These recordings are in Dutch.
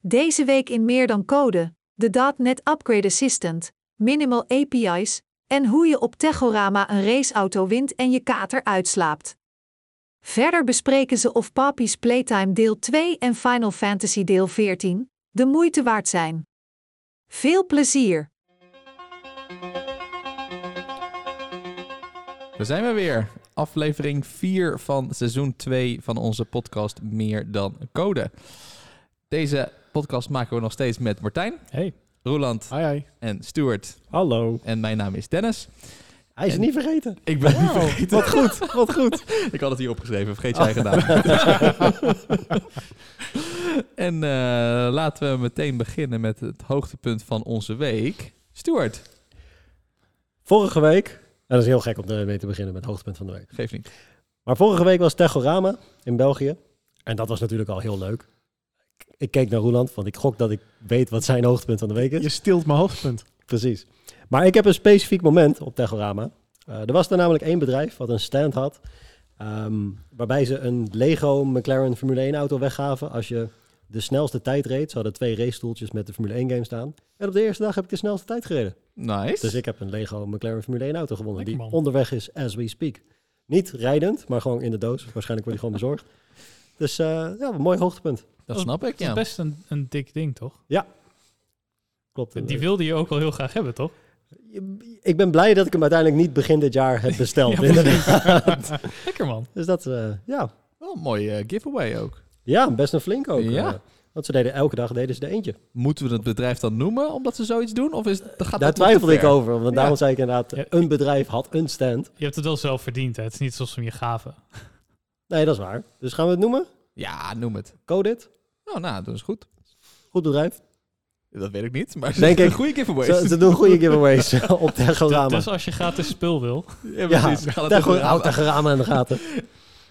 Deze week in meer dan code, de .NET Upgrade Assistant, minimal API's en hoe je op Techorama een raceauto wint en je kater uitslaapt. Verder bespreken ze of Papi's Playtime deel 2 en Final Fantasy deel 14 de moeite waard zijn. Veel plezier! We zijn we weer. Aflevering 4 van seizoen 2 van onze podcast Meer dan Code. Deze podcast maken we nog steeds met Martijn, Hey. Roland Hi, hi. en Stuart. Hallo. En mijn naam is Dennis. Hij is En- niet vergeten. Ik ben niet vergeten. Wat goed, wat goed. Ik had het hier opgeschreven, vergeet jij gedaan. en eh, laten we meteen beginnen met het hoogtepunt van onze week. Stuart, Vorige week, en dat is heel gek om mee te beginnen met het hoogtepunt van de week. geef niet. Maar vorige week was Techorama in België. En dat was natuurlijk al heel leuk. Ik keek naar Roeland, want ik gok dat ik weet wat zijn hoogtepunt van de week is. Je stilt mijn hoogtepunt. Precies. Maar ik heb een specifiek moment op Techorama. Eh, er was er namelijk één bedrijf wat een stand had. ehm, waarbij ze een Lego McLaren Formule 1 auto weggaven als je de snelste tijd reed. Ze hadden twee racestoeltjes met de Formule 1 game staan. En op de eerste dag heb ik de snelste tijd gereden. Nice. Dus ik heb een Lego McLaren Formule 1 auto gewonnen. Lekker, die onderweg is as we speak. Niet rijdend, maar gewoon in de doos. Waarschijnlijk wordt die gewoon bezorgd. Dus eh, ja, een mooi hoogtepunt. Dat snap ik, Dat is ja. best een, een dik ding, toch? Klopt. Die wilde je ook wel heel graag hebben, toch? Ik ben blij dat ik hem uiteindelijk niet begin dit jaar heb besteld. Ja, inderdaad. Lekker, man. Dus dat, eh, ja. Wel een mooie eh, giveaway ook. ja, best een flink ook. Ja. eh. want ze deden elke dag deden ze er eentje. Moeten we het bedrijf dan noemen omdat ze zoiets doen? Of is, gaat dat Daar te twijfelde ik ver? over. Want Ja. daarom zei ik inderdaad, Ja. een bedrijf had een stand. Je hebt het wel zelf verdiend, hè? Het is niet zoals ze hem je gaven. Nee, dat is waar. Dus gaan we het noemen? Ja, noem het. Codit. Oh, nou, dat is goed. Goed bedrijf. Dat weet ik niet, maar ze Denk zijn ik. goede giveaways. Ze, ze doen goede giveaways op Techorama. Dus als je gratis spul wil, ja, Ja, precies. Techorama. houd Techorama in de gaten.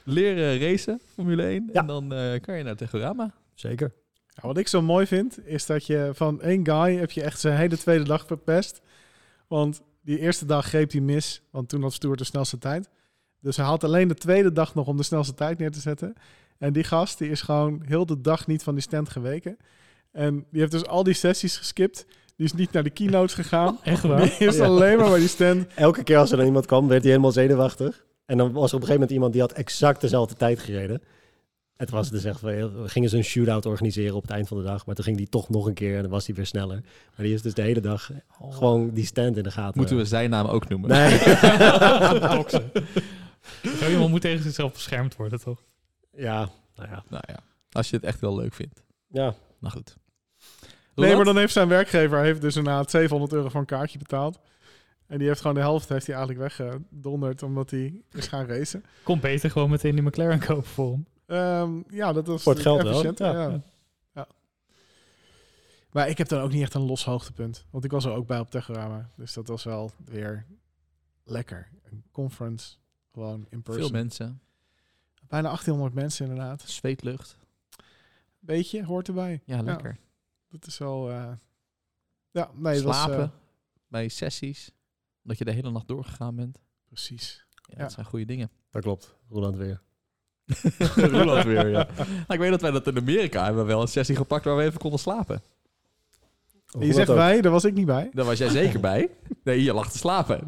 Leren racen, Formule 1. Ja. En dan eh, kan je naar Techorama. Zeker. Ja, wat ik zo mooi vind, is dat je van één guy heb je echt zijn hele tweede dag verpest. Want die eerste dag greep hij mis, want toen had Stuart de snelste tijd. Dus hij had alleen de tweede dag nog om de snelste tijd neer te zetten. En die gast, die is gewoon heel de dag niet van die stand geweken. En die heeft dus al die sessies geskipt. Die is niet naar de keynotes gegaan. echt waar. Die is Ja. alleen maar bij die stand. Elke keer als er dan iemand kwam, werd hij helemaal zenuwachtig. En dan was er op een gegeven moment iemand die had exact dezelfde tijd gereden. Het was dus echt, we gingen ze een shootout organiseren op het eind van de dag. Maar toen ging die toch nog een keer en dan was hij weer sneller. Maar die is dus de hele dag Oh. gewoon die stand in de gaten. Moeten we zijn naam ook noemen? Nee. Zo iemand moet tegen zichzelf beschermd worden, toch? ja, nou ja. Nou ja, als je het echt wel leuk vindt. Ja, Nou goed. Nee, Roland? maar dan heeft zijn werkgever heeft dus inderdaad 700 euro voor een kaartje betaald. En die heeft gewoon de helft heeft hij eigenlijk weggedonderd omdat hij is gaan racen. Kom beter gewoon meteen die McLaren kopen voor hem. Ehm, ja, dat was Voor het geld wel, efficiënt. ja. Ja. Ja. Maar ik heb dan ook niet echt een los hoogtepunt. Want ik was er ook bij op Techorama. Dus dat was wel weer lekker. Een conference, gewoon in person. Veel mensen. Bijna 1800 mensen inderdaad. Zweetlucht. Beetje, hoort erbij. Ja, lekker. Dat is wel... eh, ja, nee, het was... eh, Slapen bij sessies. Dat je de hele nacht doorgegaan bent. precies. Ja, Ja. dat zijn goede dingen. dat klopt. Roland weer. Roland weer, ja. Nou, ik weet dat wij dat in Amerika hebben we wel een sessie gepakt waar we even konden slapen. En je zegt wij, daar was ik niet bij. Daar was jij zeker bij. Nee, je lag te slapen.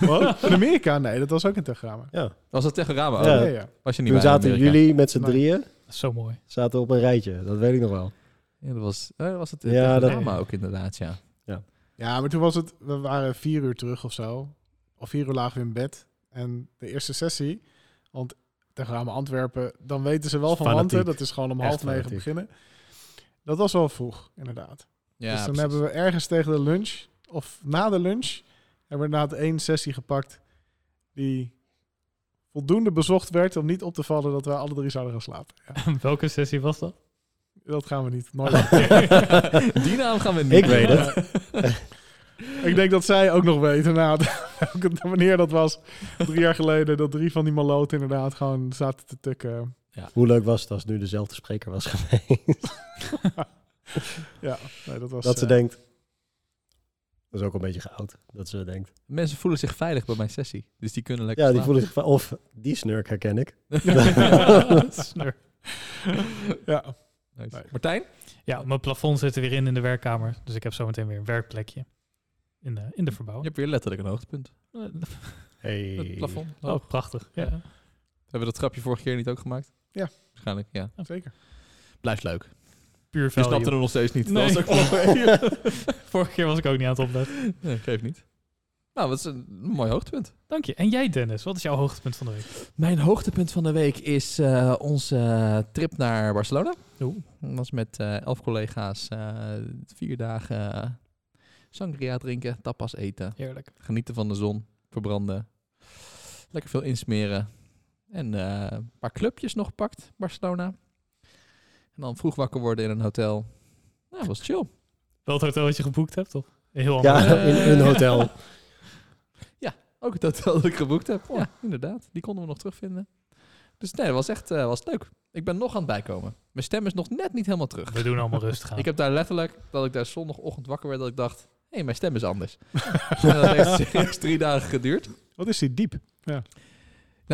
Wat? In Amerika? Nee, dat was ook in Techorama. Ja. Was dat Techorama? Ja. Oh, Ja, ja. Was je niet Toen bij in zaten jullie met z'n Nee. drieën Dat is zo mooi. zaten op een rijtje. Dat weet ik nog wel. Ja, dat was, eh, was het Ja, ja, dat- Techorama ook inderdaad, ja. Ja, maar toen was het, we waren vier uur terug of zo. Of vier uur lagen we in bed. En de eerste sessie, want Techorama Antwerpen, dan weten ze wel van Fanatiek. wanten. Dat is gewoon om Echt half negen fanatiek. beginnen. Dat was wel vroeg, inderdaad. ja dus dan precies. hebben we ergens tegen de lunch, of na de lunch, hebben we inderdaad één sessie gepakt die voldoende bezocht werd om niet op te vallen dat wij alle drie zouden gaan slapen. Ja, Welke sessie was dat? dat gaan we niet. Nooit. Die naam gaan we niet Ik weet het. Ik denk dat zij ook nog weten nou, welke- wanneer dat was. Drie jaar geleden dat drie van die maloten inderdaad gewoon zaten te tukken. Hoe leuk was het als nu dezelfde spreker was geweest? Ja, nee, dat was... dat ze eh, denkt. Dat is ook een beetje geoud. Dat ze denkt. Mensen voelen zich veilig bij mijn sessie. Dus die kunnen lekker Ja, die slapen. voelen zich. Of die snurk herken ik. Snur. ja. Nice. Martijn? Ja, mijn plafond zit er weer in in de werkkamer. Dus ik heb zometeen weer een werkplekje in de, in de Je verbouwing. hebt weer letterlijk een hoogtepunt. Eh, Hey. Het plafond. Oh, prachtig. Ja. Hebben we dat grapje vorige keer niet ook gemaakt? Ja. Waarschijnlijk, ja. Zeker. Blijft leuk. Puur Je value. snapte er nog steeds niet. Nee. Dat was ook wel- Vorige keer was ik ook niet aan het opletten. nee, geeft niet. Nou, dat is een mooi hoogtepunt. Dank je. En jij Dennis, wat is jouw hoogtepunt van de week? Mijn hoogtepunt van de week is eh, onze eh, trip naar Barcelona. Oeh. Dat was met eh, elf collega's. eh, vier dagen sangria drinken, tapas eten. Heerlijk. Genieten van de zon, verbranden. Lekker veel insmeren. En eh, een paar clubjes nog gepakt, Barcelona. En dan vroeg wakker worden in een hotel. Nou, dat was chill. Wel het hotel dat je geboekt hebt, toch? Een heel Ja, ander. In een hotel. Ook het hotel dat ik geboekt heb. Ja, inderdaad. Die konden we nog terugvinden. Dus nee, dat was echt eh, was leuk. Ik ben nog aan het bijkomen. Mijn stem is nog net niet helemaal terug. We doen allemaal rustig aan. Ik heb daar letterlijk, dat ik daar zondagochtend wakker werd, dat ik dacht... Hé, hey, mijn stem is anders. en dat heeft serieus drie dagen geduurd. Wat is die diep? Nou,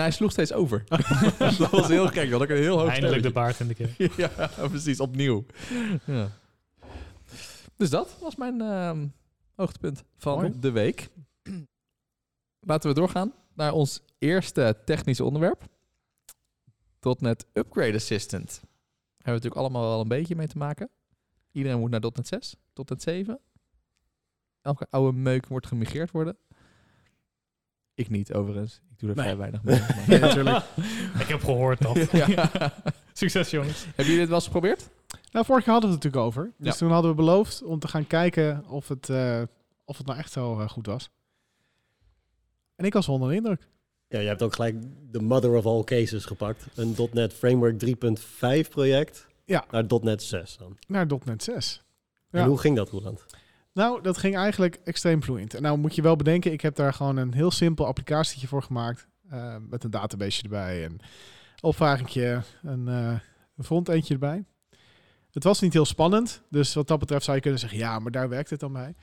hij sloeg steeds over. dat was heel gek, want ik een heel hoog Eindelijk de baard in de keer. ja, precies, opnieuw. Ja. Dus dat was mijn ehm, hoogtepunt van Mooi. de week. Laten we doorgaan naar ons eerste technische onderwerp. .NET Upgrade Assistant. Daar hebben we natuurlijk allemaal wel een beetje mee te maken. Iedereen moet naar .NET 6, .NET 7. Elke oude meuk wordt gemigreerd worden. Ik niet, overigens. Ik doe er Nee. vrij weinig mee. maar- Nee, natuurlijk. Ik heb gehoord dat. Ja. Succes jongens. Hebben jullie dit wel eens geprobeerd? Nou, vorig jaar hadden we het natuurlijk over. Dus Ja. toen hadden we beloofd om te gaan kijken of het, eh, of het nou echt zo eh, goed was. En ik was onder de indruk. Ja, je hebt ook gelijk de mother of all cases gepakt. Een .NET Framework 3.5 project Ja. naar .NET 6 dan. Naar .NET 6. En Ja. hoe ging dat, Roland? Nou, dat ging eigenlijk extreem vloeiend. En nou moet je wel bedenken, ik heb daar gewoon een heel simpel applicatietje voor gemaakt. eh, met een database erbij en opvragingje, een, eh een frontendje erbij. Het was niet heel spannend, dus wat dat betreft zou je kunnen zeggen, ja, maar daar werkt het dan bij.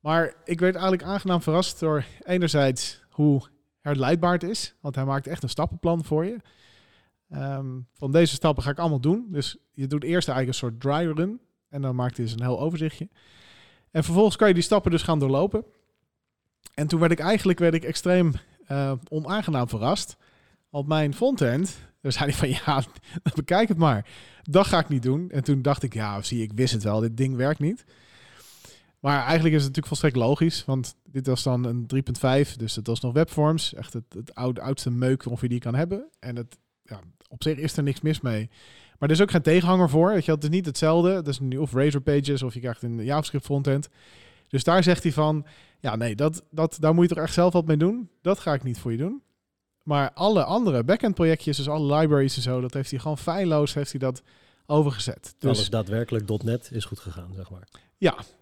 Maar ik werd eigenlijk aangenaam verrast door enerzijds hoe herleidbaar het is, want hij maakt echt een stappenplan voor je. Ehm, van deze stappen ga ik allemaal doen. Dus je doet eerst eigenlijk een soort dry run en dan maakt hij dus een heel overzichtje. En vervolgens kan je die stappen dus gaan doorlopen. En toen werd ik eigenlijk werd ik extreem eh, onaangenaam verrast. Want mijn frontend, daar zei hij van ja, bekijk het maar. Dat ga ik niet doen. En toen dacht ik, ja, zie, ik wist het wel, dit ding werkt niet. Maar eigenlijk is het natuurlijk volstrekt logisch, want dit was dan een 3.5, dus het was nog webforms. Echt het, oude, oudste meuk die je kan hebben. En het, ja, op zich is er niks mis mee. Maar er is ook geen tegenhanger voor. Weet je, het is niet hetzelfde. Het is nu of Razor Pages of je krijgt een JavaScript frontend. Dus daar zegt hij van, ja nee, dat, dat, daar moet je toch echt zelf wat mee doen. Dat ga ik niet voor je doen. Maar alle andere backend projectjes, dus alle libraries en zo, dat heeft hij gewoon feilloos heeft hij dat overgezet. Dus Dus, Alles daadwerkelijk .NET is goed gegaan, zeg maar.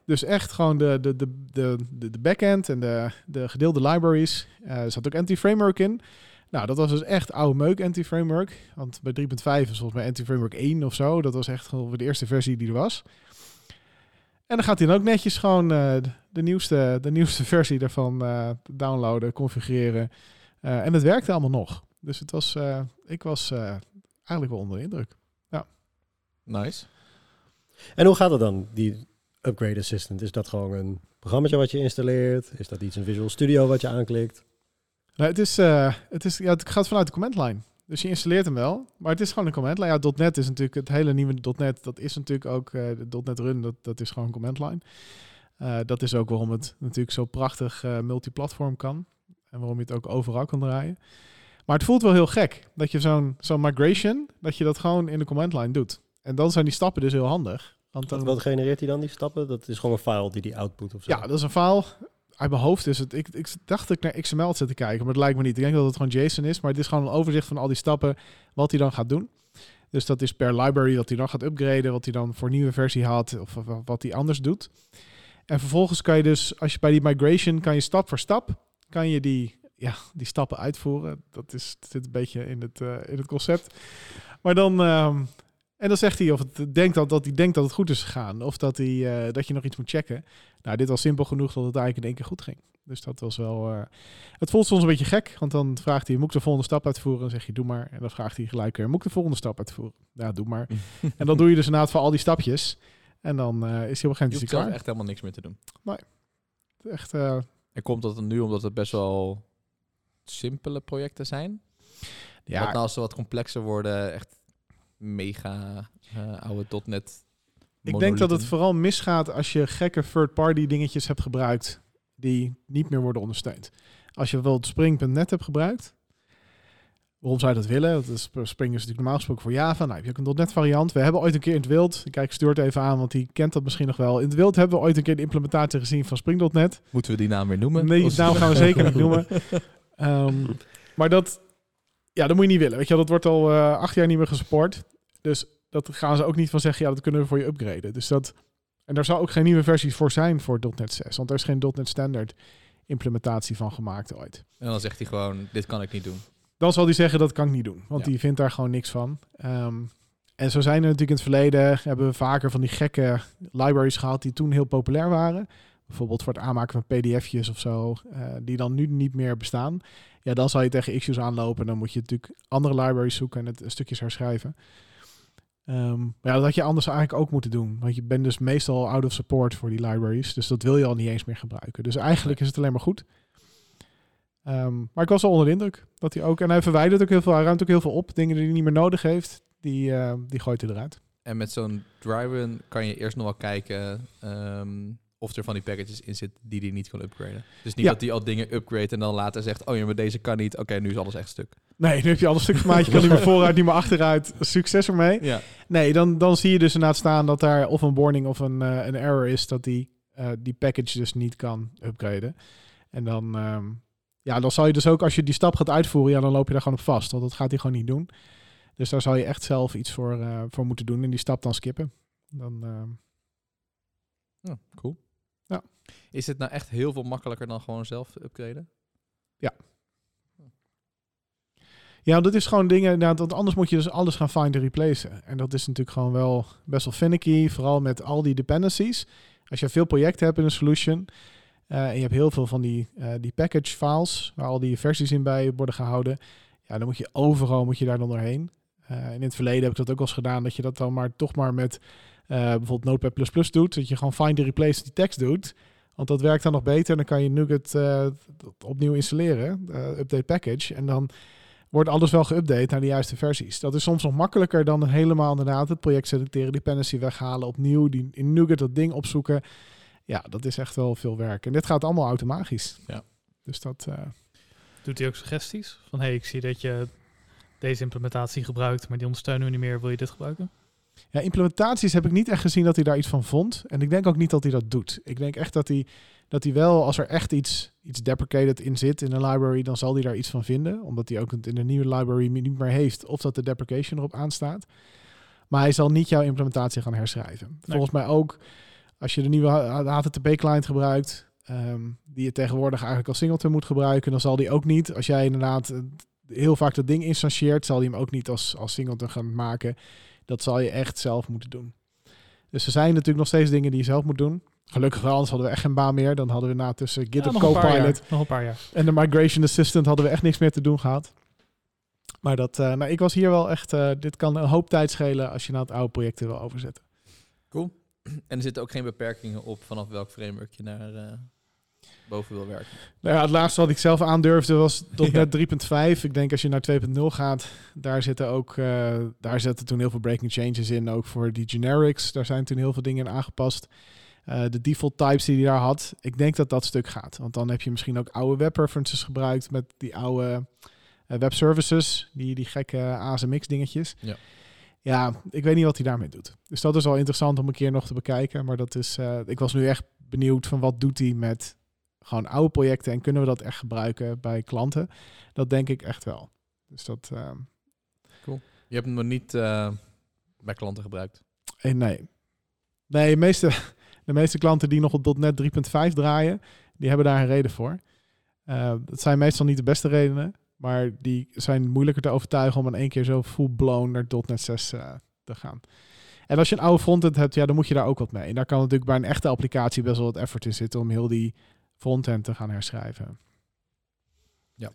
dus echt gewoon de, de, de, de, de, de backend en de, de gedeelde libraries. Eh, er zat ook anti-framework in. Nou, dat was dus echt oude meuk anti-framework. Want bij 3.5 is volgens mij anti-framework 1 of zo. Dat was echt gewoon de eerste versie die er was. En dan gaat hij dan ook netjes gewoon eh, de, nieuwste, de nieuwste versie daarvan eh, downloaden, configureren. Eh, en het werkte allemaal nog. Dus het was, eh, ik was eh, eigenlijk wel onder de indruk. Nice. En hoe gaat het dan, die Upgrade Assistant? Is dat gewoon een programma wat je installeert? Is dat iets in Visual Studio wat je aanklikt? Nou, het, is, eh, het, is, ja, het gaat vanuit de command line. Dus je installeert hem wel, maar het is gewoon een command line. Ja, .NET is natuurlijk het hele nieuwe .NET. Dat is natuurlijk ook eh, de .NET Run. Dat, dat is gewoon een command line. Eh, dat is ook waarom het natuurlijk zo prachtig multiplatform kan en waarom je het ook overal kan draaien. Maar het voelt wel heel gek dat je zo'n zo'n migration dat je dat gewoon in de command line doet. En dan zijn die stappen dus heel handig. Want Wat, dan, wat genereert hij dan, die stappen? Dat is gewoon een file die die output of zo? ja, dat is een file. Uit mijn hoofd is het. Ik, ik dacht dat ik naar XML had zitten kijken, maar dat lijkt me niet. Ik denk dat het gewoon JSON is, maar het is gewoon een overzicht van al die stappen wat hij dan gaat doen. Dus dat is per library dat hij dan gaat upgraden, wat hij dan voor nieuwe versie had of, wat hij anders doet. En vervolgens kan je dus, als je bij die migration, kan je stap voor stap, kan je die, ja, die stappen uitvoeren. Dat is, zit een beetje in het, eh, in het concept. Maar dan, ehm, En dan zegt hij of het denkt dat, dat hij denkt dat het goed is gegaan. Of dat, hij, eh, dat je nog iets moet checken. Nou, dit was simpel genoeg dat het eigenlijk in één keer goed ging. Dus dat was wel... eh, het voelt soms een beetje gek. Want dan vraagt hij, moet ik de volgende stap uitvoeren? Dan zeg je, doe maar. En dan vraagt hij gelijk weer, moet ik de volgende stap uitvoeren? Ja, doe maar. en dan doe je dus inderdaad voor al die stapjes. En dan eh, is hij op een gegeven Je moment klaar. echt helemaal niks meer te doen. Echt, eh, En komt dat nu omdat het best wel simpele projecten zijn? ja, Wat nou als ze wat complexer worden, echt mega eh, oude .NET Ik denk dat het vooral misgaat als je gekke third-party dingetjes hebt gebruikt die niet meer worden ondersteund. Als je bijvoorbeeld Spring.net hebt gebruikt, waarom zou je dat willen? Dat is, Spring is natuurlijk normaal gesproken voor Java. Nou, heb je ook een .NET variant. We hebben ooit een keer in het wild, ik kijk Stuart even aan, want die kent dat misschien nog wel. In het wild hebben we ooit een keer de implementatie gezien van Spring.net. Moeten we die naam weer noemen? Nee, die naam gaan we zeker niet noemen. Ehm, maar dat, ja, dat moet je niet willen. Weet je, dat wordt al eh, acht jaar niet meer gesupport. Dus dat gaan ze ook niet van zeggen, ja, dat kunnen we voor je upgraden. Dus dat, en daar zal ook geen nieuwe versies voor zijn voor .NET 6. Want er is geen .NET Standard implementatie van gemaakt ooit. En dan zegt hij gewoon, dit kan ik niet doen. Dan zal hij zeggen, dat kan ik niet doen. Want Ja. die vindt daar gewoon niks van. Ehm, en zo zijn er natuurlijk in het verleden, hebben we vaker van die gekke libraries gehad die toen heel populair waren. Bijvoorbeeld voor het aanmaken van pdf'jes of zo, eh, die dan nu niet meer bestaan. Ja, dan zal je tegen issues aanlopen. Dan moet je natuurlijk andere libraries zoeken en het stukjes herschrijven. Ehm, maar ja, dat had je anders eigenlijk ook moeten doen. Want je bent dus meestal out of support voor die libraries. Dus dat wil je al niet eens meer gebruiken. Dus eigenlijk is het alleen maar goed. Ehm, maar ik was al onder de indruk dat hij ook... En hij verwijdert ook heel veel. Hij ruimt ook heel veel op. Dingen die hij niet meer nodig heeft, die, eh, die gooit hij eruit. En met zo'n dry-run kan je eerst nog wel kijken ehm, of er van die packages in zit die hij niet kan upgraden. Dus niet Ja. dat hij al dingen upgrade en dan later zegt, oh ja, maar deze kan niet. Oké, nu is alles echt stuk. Nee, nu heb je al een stuk gemaakt. Je kan niet meer vooruit, niet meer achteruit. Succes ermee. Ja. Nee, dan, dan zie je dus inderdaad staan dat daar of een warning of een, eh, een error is dat die, eh, die package dus niet kan upgraden. En dan, ehm, ja, dan zal je dus ook, als je die stap gaat uitvoeren, ja, dan loop je daar gewoon op vast. Want dat gaat hij gewoon niet doen. Dus daar zal je echt zelf iets voor, eh, voor moeten doen en die stap dan skippen. Dan, ehm, Oh, cool. Ja. Is het nou echt heel veel makkelijker dan gewoon zelf upgraden? Ja, dat is gewoon dingen. Nou, dat anders moet je dus alles gaan find en replacen. En dat is natuurlijk gewoon wel best wel finicky. Vooral met al die dependencies. Als je veel projecten hebt in een solution. eh, en je hebt heel veel van die, eh, die package files. Waar al die versies in bij worden gehouden. Ja, dan moet je overal moet je daar dan doorheen. Eh, in het verleden heb ik dat ook wel eens gedaan. Dat je dat dan maar toch maar met bijvoorbeeld Notepad++ doet. Dat je gewoon find en replace die tekst doet. Want dat werkt dan nog beter. Dan kan je NuGet eh, opnieuw installeren. eh, update package. En dan wordt alles wel geüpdate naar de juiste versies. Dat is soms nog makkelijker dan helemaal inderdaad het project selecteren, dependency weghalen, opnieuw die in NuGet dat ding opzoeken. Ja, dat is echt wel veel werk. En dit gaat allemaal automatisch. Ja. Dus dat, eh, Doet hij ook suggesties? Van hey, ik zie dat je deze implementatie gebruikt, maar die ondersteunen we niet meer. Wil je dit gebruiken? Ja, implementaties heb ik niet echt gezien dat hij daar iets van vond. En ik denk ook niet dat hij dat doet. Ik denk echt dat hij, dat hij wel, als er echt iets, iets deprecated in zit in een library, dan zal hij daar iets van vinden. Omdat hij ook het in de nieuwe library niet meer heeft of dat de deprecation erop aanstaat. Maar hij zal niet jouw implementatie gaan herschrijven. Volgens mij ook, als je de nieuwe HTTP-client gebruikt, ehm, die je tegenwoordig eigenlijk als singleton moet gebruiken, dan zal die ook niet, als jij inderdaad eh, heel vaak dat ding instantieert, zal hij hem ook niet als, als singleton gaan maken. Dat zal je echt zelf moeten doen. Dus er zijn natuurlijk nog steeds dingen die je zelf moet doen. Gelukkig wel, anders hadden we echt geen baan meer. Dan hadden we na tussen GitHub Ja, Copilot jaar. Nog een paar jaar. en de Migration Assistant hadden we echt niks meer te doen gehad. Maar dat, eh, nou, ik was hier wel echt, eh, dit kan een hoop tijd schelen als je naar het oude project wil overzetten. Cool. En er zitten ook geen beperkingen op vanaf welk framework je naar eh, boven wil werken. Nou ja, het laatste wat ik zelf aandurfde was .NET 3.5. Ik denk als je naar 2.0 gaat, daar zitten ook, eh, daar zitten toen heel veel breaking changes in, ook voor die generics. Daar zijn toen heel veel dingen in aangepast. Eh, de default types die hij daar had, ik denk dat dat stuk gaat. Want dan heb je misschien ook oude web references gebruikt met die oude eh, web services, die, die gekke ASMX dingetjes. Ja. Ja, ik weet niet wat hij daarmee doet. Dus dat is wel interessant om een keer nog te bekijken. Maar dat is, ik was nu echt benieuwd van wat doet hij met gewoon oude projecten en kunnen we dat echt gebruiken bij klanten? Dat denk ik echt wel. Dus dat, ehm, Je hebt hem nog niet eh, bij klanten gebruikt. eh, nee. Nee, de meeste, de meeste klanten die nog op .NET 3.5 draaien, die hebben daar een reden voor. Eh, dat zijn meestal niet de beste redenen, maar die zijn moeilijker te overtuigen om in één keer zo full-blown naar .NET 6 eh, te gaan. En als je een oude frontend hebt, ja, dan moet je daar ook wat mee. En daar kan natuurlijk bij een echte applicatie best wel wat effort in zitten om heel die frontend te gaan herschrijven.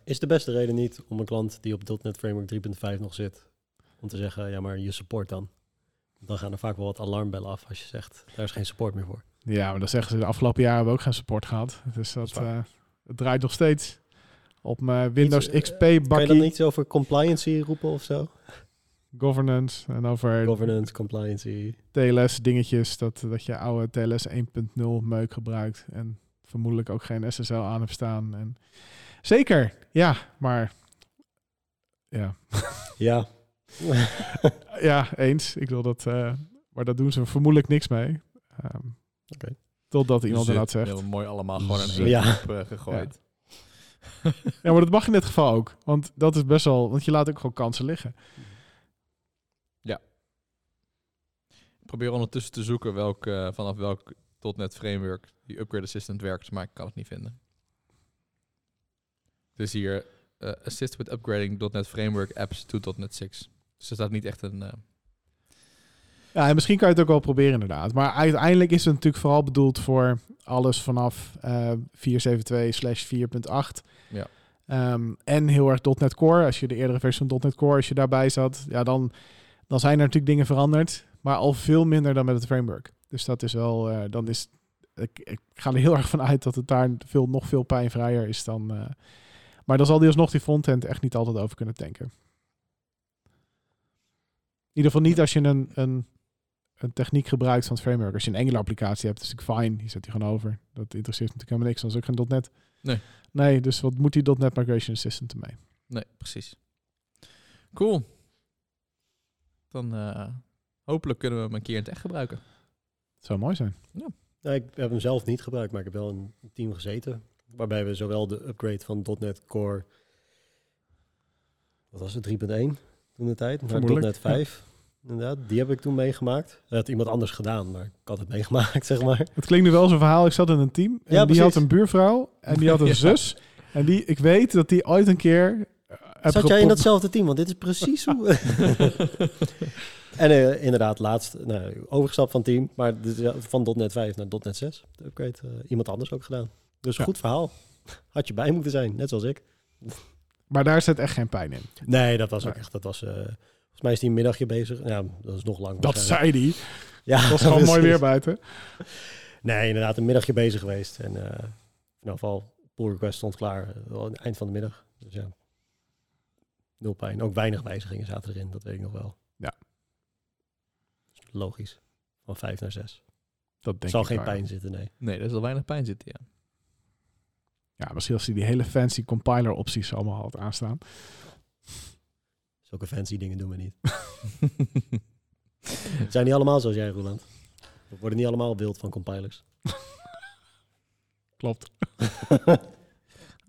Is de beste reden niet om een klant die op .NET Framework 3.5 nog zit, om te zeggen, ja, maar je support dan. Dan gaan er vaak wel wat alarmbellen af als je zegt, daar is geen support meer voor. Ja, maar dan zeggen ze de afgelopen jaren hebben we ook geen support gehad. Dus dat, Dat eh, het draait nog steeds op mijn Windows Iets, eh, XP Kan je dan bakkie, iets over compliancy roepen of zo? governance en over Governance, compliancy. TLS dingetjes, dat, dat je oude TLS 1.0 meuk gebruikt en vermoedelijk ook geen SSL aan hebt staan. En zeker, ja, maar ja, Ja. ja, eens. Ik wil dat, eh, maar daar doen ze vermoedelijk niks mee. Ehm, Oké. Totdat iemand Dus, inderdaad zegt. Heel mooi allemaal gewoon in één Ja. groep, eh, gegooid. Ja, maar dat mag in dit geval ook. Want dat is best wel, want je laat ook gewoon kansen liggen. Ik probeer ondertussen te zoeken welk, eh, vanaf welk .NET framework die Upgrade Assistant werkt, maar ik kan het niet vinden. Dus hier, eh, assist with upgrading .NET framework apps to .NET 6. Dus er staat niet echt een... eh, Ja, en misschien kan je het ook wel proberen inderdaad. Maar uiteindelijk is het natuurlijk vooral bedoeld voor alles vanaf eh 4.7.2 slash 4.8. Ja. Ehm, en heel erg .NET Core. Als je de eerdere versie van .NET Core, als je daarbij zat, ja, dan, dan zijn er natuurlijk dingen veranderd. Maar al veel minder dan met het framework. Dus dat is wel, eh, dan is, ik, ik ga er heel erg van uit dat het daar veel, nog veel pijnvrijer is dan... eh, maar dan zal die alsnog die frontend echt niet altijd over kunnen tanken. In ieder geval niet als je een, een, een techniek gebruikt van het framework. Als je een Angular applicatie hebt, is het natuurlijk fijn. Je zet die gewoon over. Dat interesseert natuurlijk helemaal niks. Dat is ook geen .NET. Nee. Nee, dus wat moet die .NET Migration Assistant ermee? nee, precies. Cool. Dan eh, hopelijk kunnen we hem een keer in het echt gebruiken. Het zou mooi zijn. Nou, ik heb hem zelf niet gebruikt, maar ik heb wel in een team gezeten. Waarbij we zowel de upgrade van .NET Core, wat was het, 3.1 toen de tijd, naar .NET 5. Inderdaad, die heb ik toen meegemaakt. Dat had iemand anders gedaan, maar ik had het meegemaakt, zeg maar. Het klinkt nu wel zo'n verhaal. Ik zat in een team. En Ja, die precies. had een buurvrouw. En die had een Ja. zus. En die, ik weet dat die ooit een keer... Zat jij in datzelfde team? Want dit is precies hoe... en eh, inderdaad, laatst nou, overgestapt van team, maar van .NET 5 naar .NET 6. De upgrade, eh, iemand anders ook gedaan. Dus Ja. goed verhaal. Had je bij moeten zijn, net zoals ik. Maar daar zit echt geen pijn in. Nee, dat was ook echt. Dat was, eh, volgens mij is die een middagje bezig. Ja, dat is nog lang. Dat zei die. Ja, Dat was gewoon mooi weer buiten. Nee, inderdaad, een middagje bezig geweest. En in ieder geval, pull request stond klaar. wel aan het eind van de middag. Dus ja, nul pijn. Ook weinig wijzigingen zaten erin, dat weet ik nog wel. Ja. Logisch. Van vijf naar zes. Dat denk zal ik geen pijn zitten, nee. Nee, er zal weinig pijn zitten, ja. Ja, misschien als hij die hele fancy compiler opties allemaal had aanstaan. Zulke fancy dingen doen we niet. Het zijn niet allemaal zoals jij, Roland. We worden niet allemaal wild van compilers. Klopt.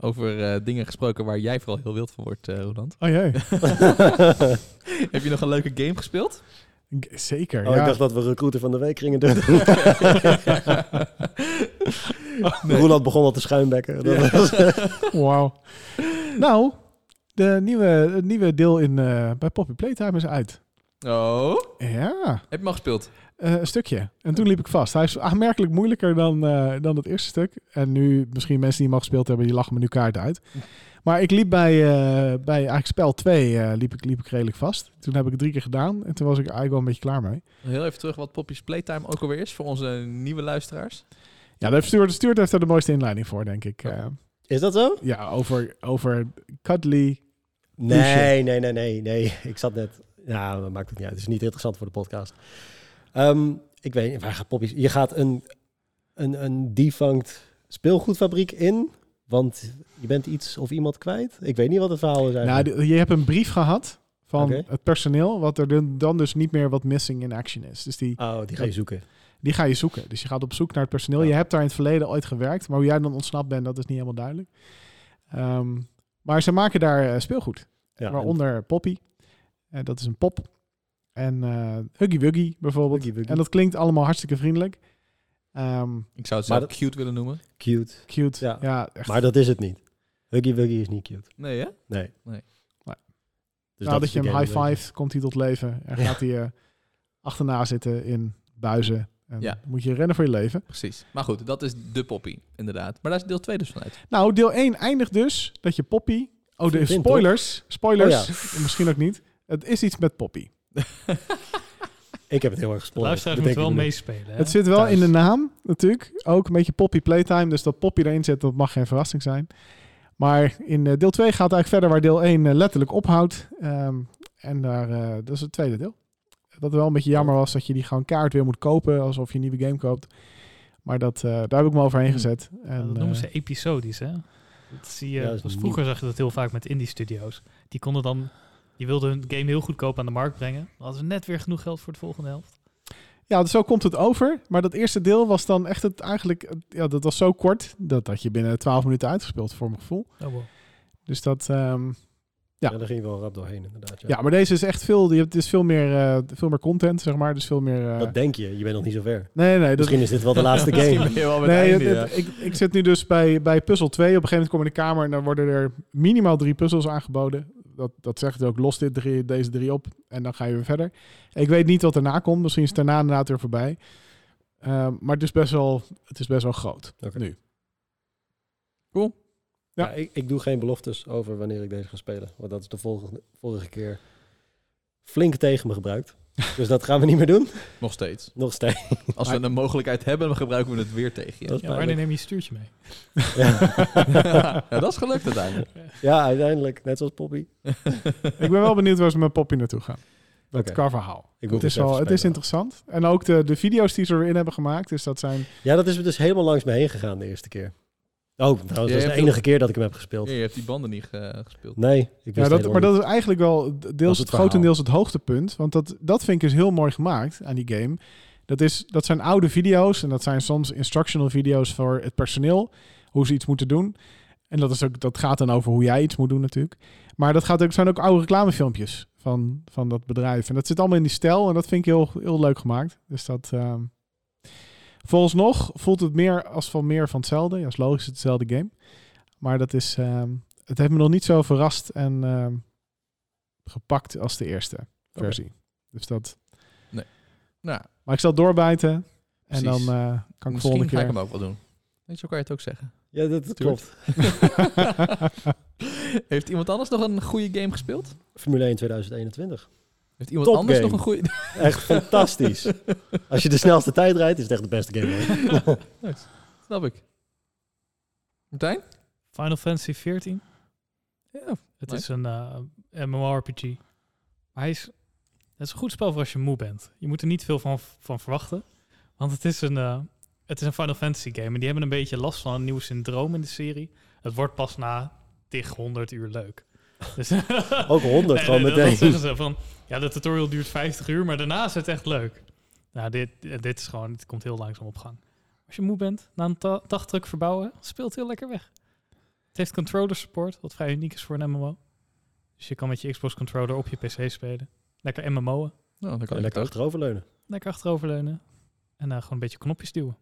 Over eh, dingen gesproken waar jij vooral heel wild van wordt, eh Roland. Oh jee. Heb je nog een leuke game gespeeld? G- Zeker, Oh, ja. ik dacht dat we recruiter van de week gingen doen. Nee. Roland begon al te schuimbekken. Dat Ja. was- Wauw. Nou, de nieuwe, het nieuwe deel in, eh, bij Poppy Playtime is uit. Oh, Ja, heb je hem al gespeeld? eh, een stukje. En toen liep ik vast. Hij is aanmerkelijk moeilijker dan, eh, dan het eerste stuk. En nu, misschien mensen die hem al gespeeld hebben, die lachen me nu kaart uit. Maar ik liep bij, eh, bij eigenlijk spel 2 eh, liep, ik, liep ik redelijk vast. Toen heb ik het drie keer gedaan. En toen was ik eigenlijk wel een beetje klaar mee. Heel even terug wat Poppy's Playtime ook alweer is voor onze nieuwe luisteraars. Ja, de Stuart, Stuart heeft er de mooiste inleiding voor, denk ik. Eh, Is dat zo? ja, over, over cuddly. Nee, nee, nee, nee, nee. Ik zat net... Ja, dat maakt het niet uit. Het is niet interessant voor de podcast. Ehm, ik weet niet, waar gaat Poppy... Je gaat een, een, een defunct speelgoedfabriek in, want je bent iets of iemand kwijt. Ik weet niet wat het verhaal is Nou, eigenlijk. die- je hebt een brief gehad van het personeel, wat er dan- dus niet meer wat missing in action is. Dus die, oh, die ga je zoeken. die ga je zoeken. Dus je gaat op zoek naar het personeel. Ja. Je hebt daar in het verleden ooit gewerkt, maar hoe jij dan ontsnapt bent, dat is niet helemaal duidelijk. Ehm, maar ze maken daar eh, speelgoed, Ja, waaronder Poppy. En dat is een pop. En eh Huggy Wuggy bijvoorbeeld. Huggy Wuggy. En dat klinkt allemaal hartstikke vriendelijk. Ehm, Ik zou het zelf dat- cute willen noemen. Cute. cute. Ja. Ja, echt. Maar dat is het niet. Huggy Wuggy is niet cute. Nee, hè? Nee. Nee. Nee. Dus nou, dat je de hem high five, komt hij tot leven. En Ja. gaat hij eh, achterna zitten in buizen. En Ja. moet je rennen voor je leven. Precies. Maar goed, dat is de poppy, inderdaad. Maar daar is deel 2 dus vanuit. Nou, deel 1 eindigt dus dat je Poppy... Oh, de spoilers. Spoilers. Oh Misschien ook niet. Het is iets met Poppy. Ik heb het heel erg gespoord. luisteraars bedenk moeten wel meespelen. hè, Het zit wel thuis. in de naam natuurlijk. Ook een beetje Poppy Playtime. Dus dat Poppy erin zit, dat mag geen verrassing zijn. Maar in eh, deel 2 gaat het eigenlijk verder waar deel 1 eh, letterlijk ophoudt. Ehm, en daar, eh, dat is het tweede deel. Dat wel een beetje jammer was dat je die gewoon kaart weer moet kopen. Alsof je een nieuwe game koopt. Maar dat, eh, daar heb ik me overheen gezet. Ja, En, dat noemen ze episodisch, hè? Dat zie je, Ja, dat is nieuw. vroeger zag je dat heel vaak met indie studio's. Die konden dan, die wilden hun game heel goedkoop aan de markt brengen. Dan hadden ze net weer genoeg geld voor de volgende helft. Ja, dus zo komt het over. Maar dat eerste deel was dan echt het eigenlijk... Ja, dat was zo kort. Dat dat je binnen 12 minuten uitgespeeld voor mijn gevoel. Oh, wow. Dus dat... ehm, Ja. Ja, daar ging je wel rap doorheen inderdaad. Ja. ja. maar deze is echt veel... Je hebt dus veel meer, eh, veel meer content, zeg maar. Dus veel meer... eh, Dat denk je. Je bent nog niet zo ver. nee, nee. Dat, Misschien is dit wel de laatste game. ben je wel met nee, einde, het- ja. het- ik, ik zit nu dus bij, bij puzzel 2. Op een gegeven moment kom ik in de kamer en dan worden er minimaal drie puzzels aangeboden. Dat, dat zegt het ook, los dit drie, deze drie op en dan ga je weer verder. Ik weet niet wat erna komt. Misschien is het daarna inderdaad weer voorbij. Ehm, maar het is best wel, het is best wel groot Oké. nu. Cool. Ja. Ja. ik, ik doe geen beloftes over wanneer ik deze ga spelen. Want dat is de vorige, vorige keer flink tegen me gebruikt. Dus dat gaan we niet meer doen. Nog steeds. Nog steeds. Als we een mogelijkheid hebben, dan gebruiken we het weer tegen je. Ja, wanneer pijnlijk. neem je je stuurtje mee? Ja. ja, dat is gelukt uiteindelijk. ja, uiteindelijk. Net zoals Poppy. Ik ben wel benieuwd waar ze met Poppy naartoe gaan. Dat Oké. qua verhaal. Ik moet Het is, wel, het is interessant. En ook de, de video's die ze erin hebben gemaakt. Dus dat zijn... Ja, dat is dus helemaal langs me heen gegaan de eerste keer. Oh, dat is de enige keer dat ik hem heb gespeeld. Ja, je hebt die banden niet ge- gespeeld. Nee, ik wist Ja, dat, maar dat is eigenlijk wel deels is het grotendeels het hoogtepunt. Want dat, dat vind ik dus heel mooi gemaakt aan die game. Dat, is, dat zijn oude video's en dat zijn soms instructional video's voor het personeel. Hoe ze iets moeten doen. En dat, is ook, dat gaat dan over hoe jij iets moet doen natuurlijk. Maar dat gaat ook, zijn ook oude reclamefilmpjes van, van dat bedrijf. En dat zit allemaal in die stijl en dat vind ik heel, heel leuk gemaakt. Dus dat... ehm Volgens voelt het meer als van meer van hetzelfde. Ja, is logisch, het is hetzelfde game. Maar dat is, ehm, het heeft me nog niet zo verrast en ehm, gepakt als de eerste versie. Dus dat. Nou, Maar ik zal doorbijten en dan eh, kan ik misschien volgende ga ik keer. hem ook wel doen. Weet je, zo kan je het ook zeggen. Ja, dat, dat klopt. Heeft iemand anders nog een goede game gespeeld? Formule 1 2021. Heeft iemand Top anders game. nog een goede... Echt fantastisch. Als je de snelste tijd rijdt, is het echt de beste game. Snap ik. Martijn? Final Fantasy 14. Ja. Het Nice. is een eh, MMORPG. Maar hij is, het is een goed spel voor als je moe bent. Je moet er niet veel van, van verwachten. Want het is, een, eh, het is een Final Fantasy game. En die hebben een beetje last van een nieuw syndroom in de serie. Het wordt pas na tig 100 uur leuk. Dus Ook 100 Nee, gewoon nee, dat- Dat meteen. zeggen ze van, ja, de tutorial duurt 50 uur, maar daarna is het echt leuk. Nou, dit, dit is gewoon, het komt heel langzaam op gang. Als je moe bent, na een dagdruk verbouwen, speelt heel lekker weg. Het heeft controller support, wat vrij uniek is voor een MMO. Dus je kan met je Xbox controller op je PC spelen. Lekker MMO'en, Nou, dan kan je lekker achteroverleunen. lekker achteroverleunen. En dan gewoon een beetje knopjes duwen.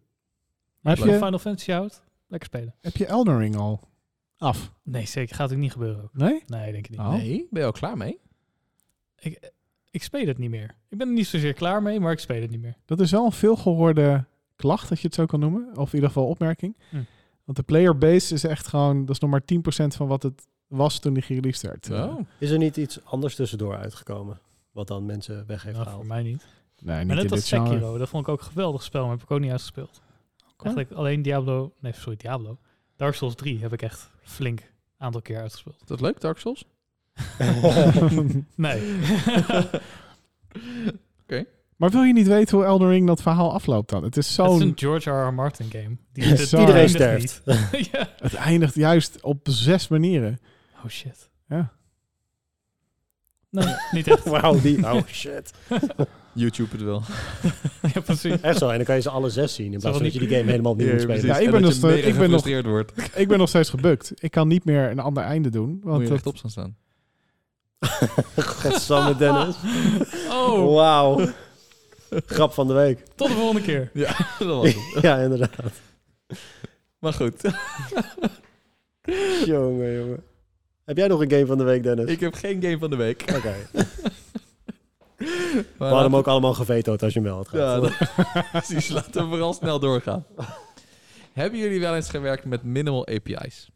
Maar Als heb je je, Final Fantasy houdt, lekker spelen. heb je Elden Ring al af? Nee, zeker. Gaat ook niet gebeuren ook. Nee? Nee, denk ik niet. Oh. Nee, ben je al klaar mee? Ik, ik speel het niet meer. Ik ben er niet zozeer klaar mee, maar ik speel het niet meer. Dat is wel een veelgehoorde klacht, dat je het zo kan noemen. Of in ieder geval opmerking. Hm. Want de player base is echt gewoon, dat is nog maar 10% van wat het was toen die gereleased werd. Oh. Is er niet iets anders tussendoor uitgekomen? Wat dan mensen weg heeft Nou, gehaald? voor mij niet. Nee, niet Maar in net als. Sekiro, dat vond ik ook een geweldig spel, maar heb ik ook niet uitgespeeld. Eigenlijk alleen Diablo, nee sorry Diablo. Dark Souls 3 heb ik echt flink aantal keer uitgespeeld. Is dat leuk, Dark Souls? Nee. Maar wil je niet weten hoe Elden Ring dat verhaal afloopt dan? Het is het is zo'n... een George R. R. Martin game. Die, Ja, zo. Iedereen eindigt sterft. niet. ja. Het eindigt juist op zes manieren. Oh shit. Ja. Nee, niet echt. Wauw, die... Oh, shit. YouTube het wel. ja, precies. Echt zo. En dan kan je ze alle zes zien. In plaats van dat je die game helemaal opnieuw moet spelen. Ja, ik En ben de- mega ik ben nog- wordt. Ik ben nog steeds gebukt. Ik kan niet meer een ander einde doen. Moet Want je dat, rechtop gaan staan. Godsamme Dennis. Oh, Wauw. Grap van de week. tot de volgende keer. Ja, dat was het. Ja, inderdaad. Maar goed, Jongen, jongen. Heb jij nog een game van de week, Dennis? ik heb geen game van de week. Oké. We hadden hem ook allemaal gevetood als je hem wel had Ja, gehad. precies. Laten we vooral snel doorgaan. Hebben jullie wel eens gewerkt met minimal API's?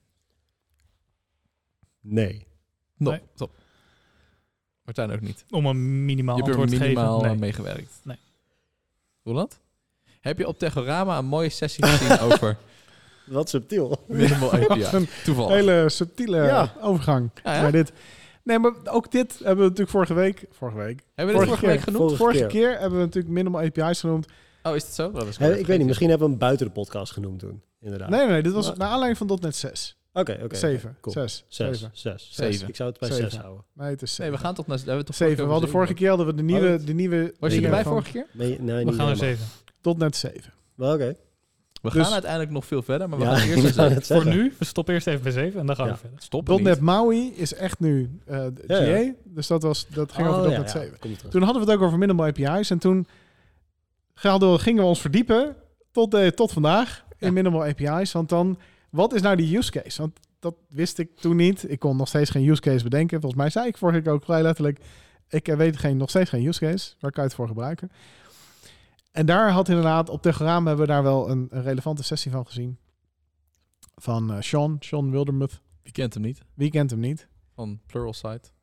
Nee. No, Nee. top. Martijn ook niet. Om een minimaal je hebt er antwoord te minimaal geven. aan Nee. meegewerkt. Nee. Roland? Heb je op Tegorama een mooie sessie gezien over Wat subtiel. minimal API? Een Toevallig. hele subtiele Ja. overgang Ah, ja? naar dit. Nee, maar ook dit hebben we natuurlijk vorige week... Vorige week? Hebben we dit vorige vorige week keer. genoemd? Vorige Vorige keer. keer hebben we natuurlijk minimal API's genoemd. Oh, is het zo? Dat is Eh, ik weet niet, misschien hebben we hem buiten de podcast genoemd toen. Inderdaad. Nee, nee, nee, dit was Maar- naar aanleiding van .NET 6. Oké, oké. 7, cool. 6, Zes. 7. Zes. Zeven. Ik zou het bij Zeven. zes houden. Nee, het is Nee, 7. we gaan tot naar... Hebben we toch 7. We hadden vorige keer hadden we de nieuwe... Oh, de nieuwe Was je erbij van vorige keer? Nee, nee, We niet gaan naar helemaal. 7. .NET 7. Wel oké. We Dus- gaan uiteindelijk nog veel verder, maar we Ja, gaan eerst even Voor zeggen. nu, we stoppen eerst even bij 7 en dan gaan Ja. we verder. stoppen. .NET Maui is echt nu eh Ja, ja. GA. Dus dat, was, dat ging Oh, over .NET ja, 7. komt terug. Toen hadden we het ook over minimal API's. En toen we- gingen we ons verdiepen tot, eh, tot vandaag in minimal API's. Want dan, wat is nou die use case? Want dat wist ik toen niet. Ik kon nog steeds geen use case bedenken. Volgens mij zei ik vorige keer ook vrij letterlijk... ik eh, weet geen, nog steeds geen use case. Waar kan je het voor gebruiken? En daar had inderdaad, op Telegramma hebben we daar wel een, een relevante sessie van gezien. Van eh, Sean, Sean Wildermuth. Wie kent hem niet? Wie kent hem niet? Van Pluralsight.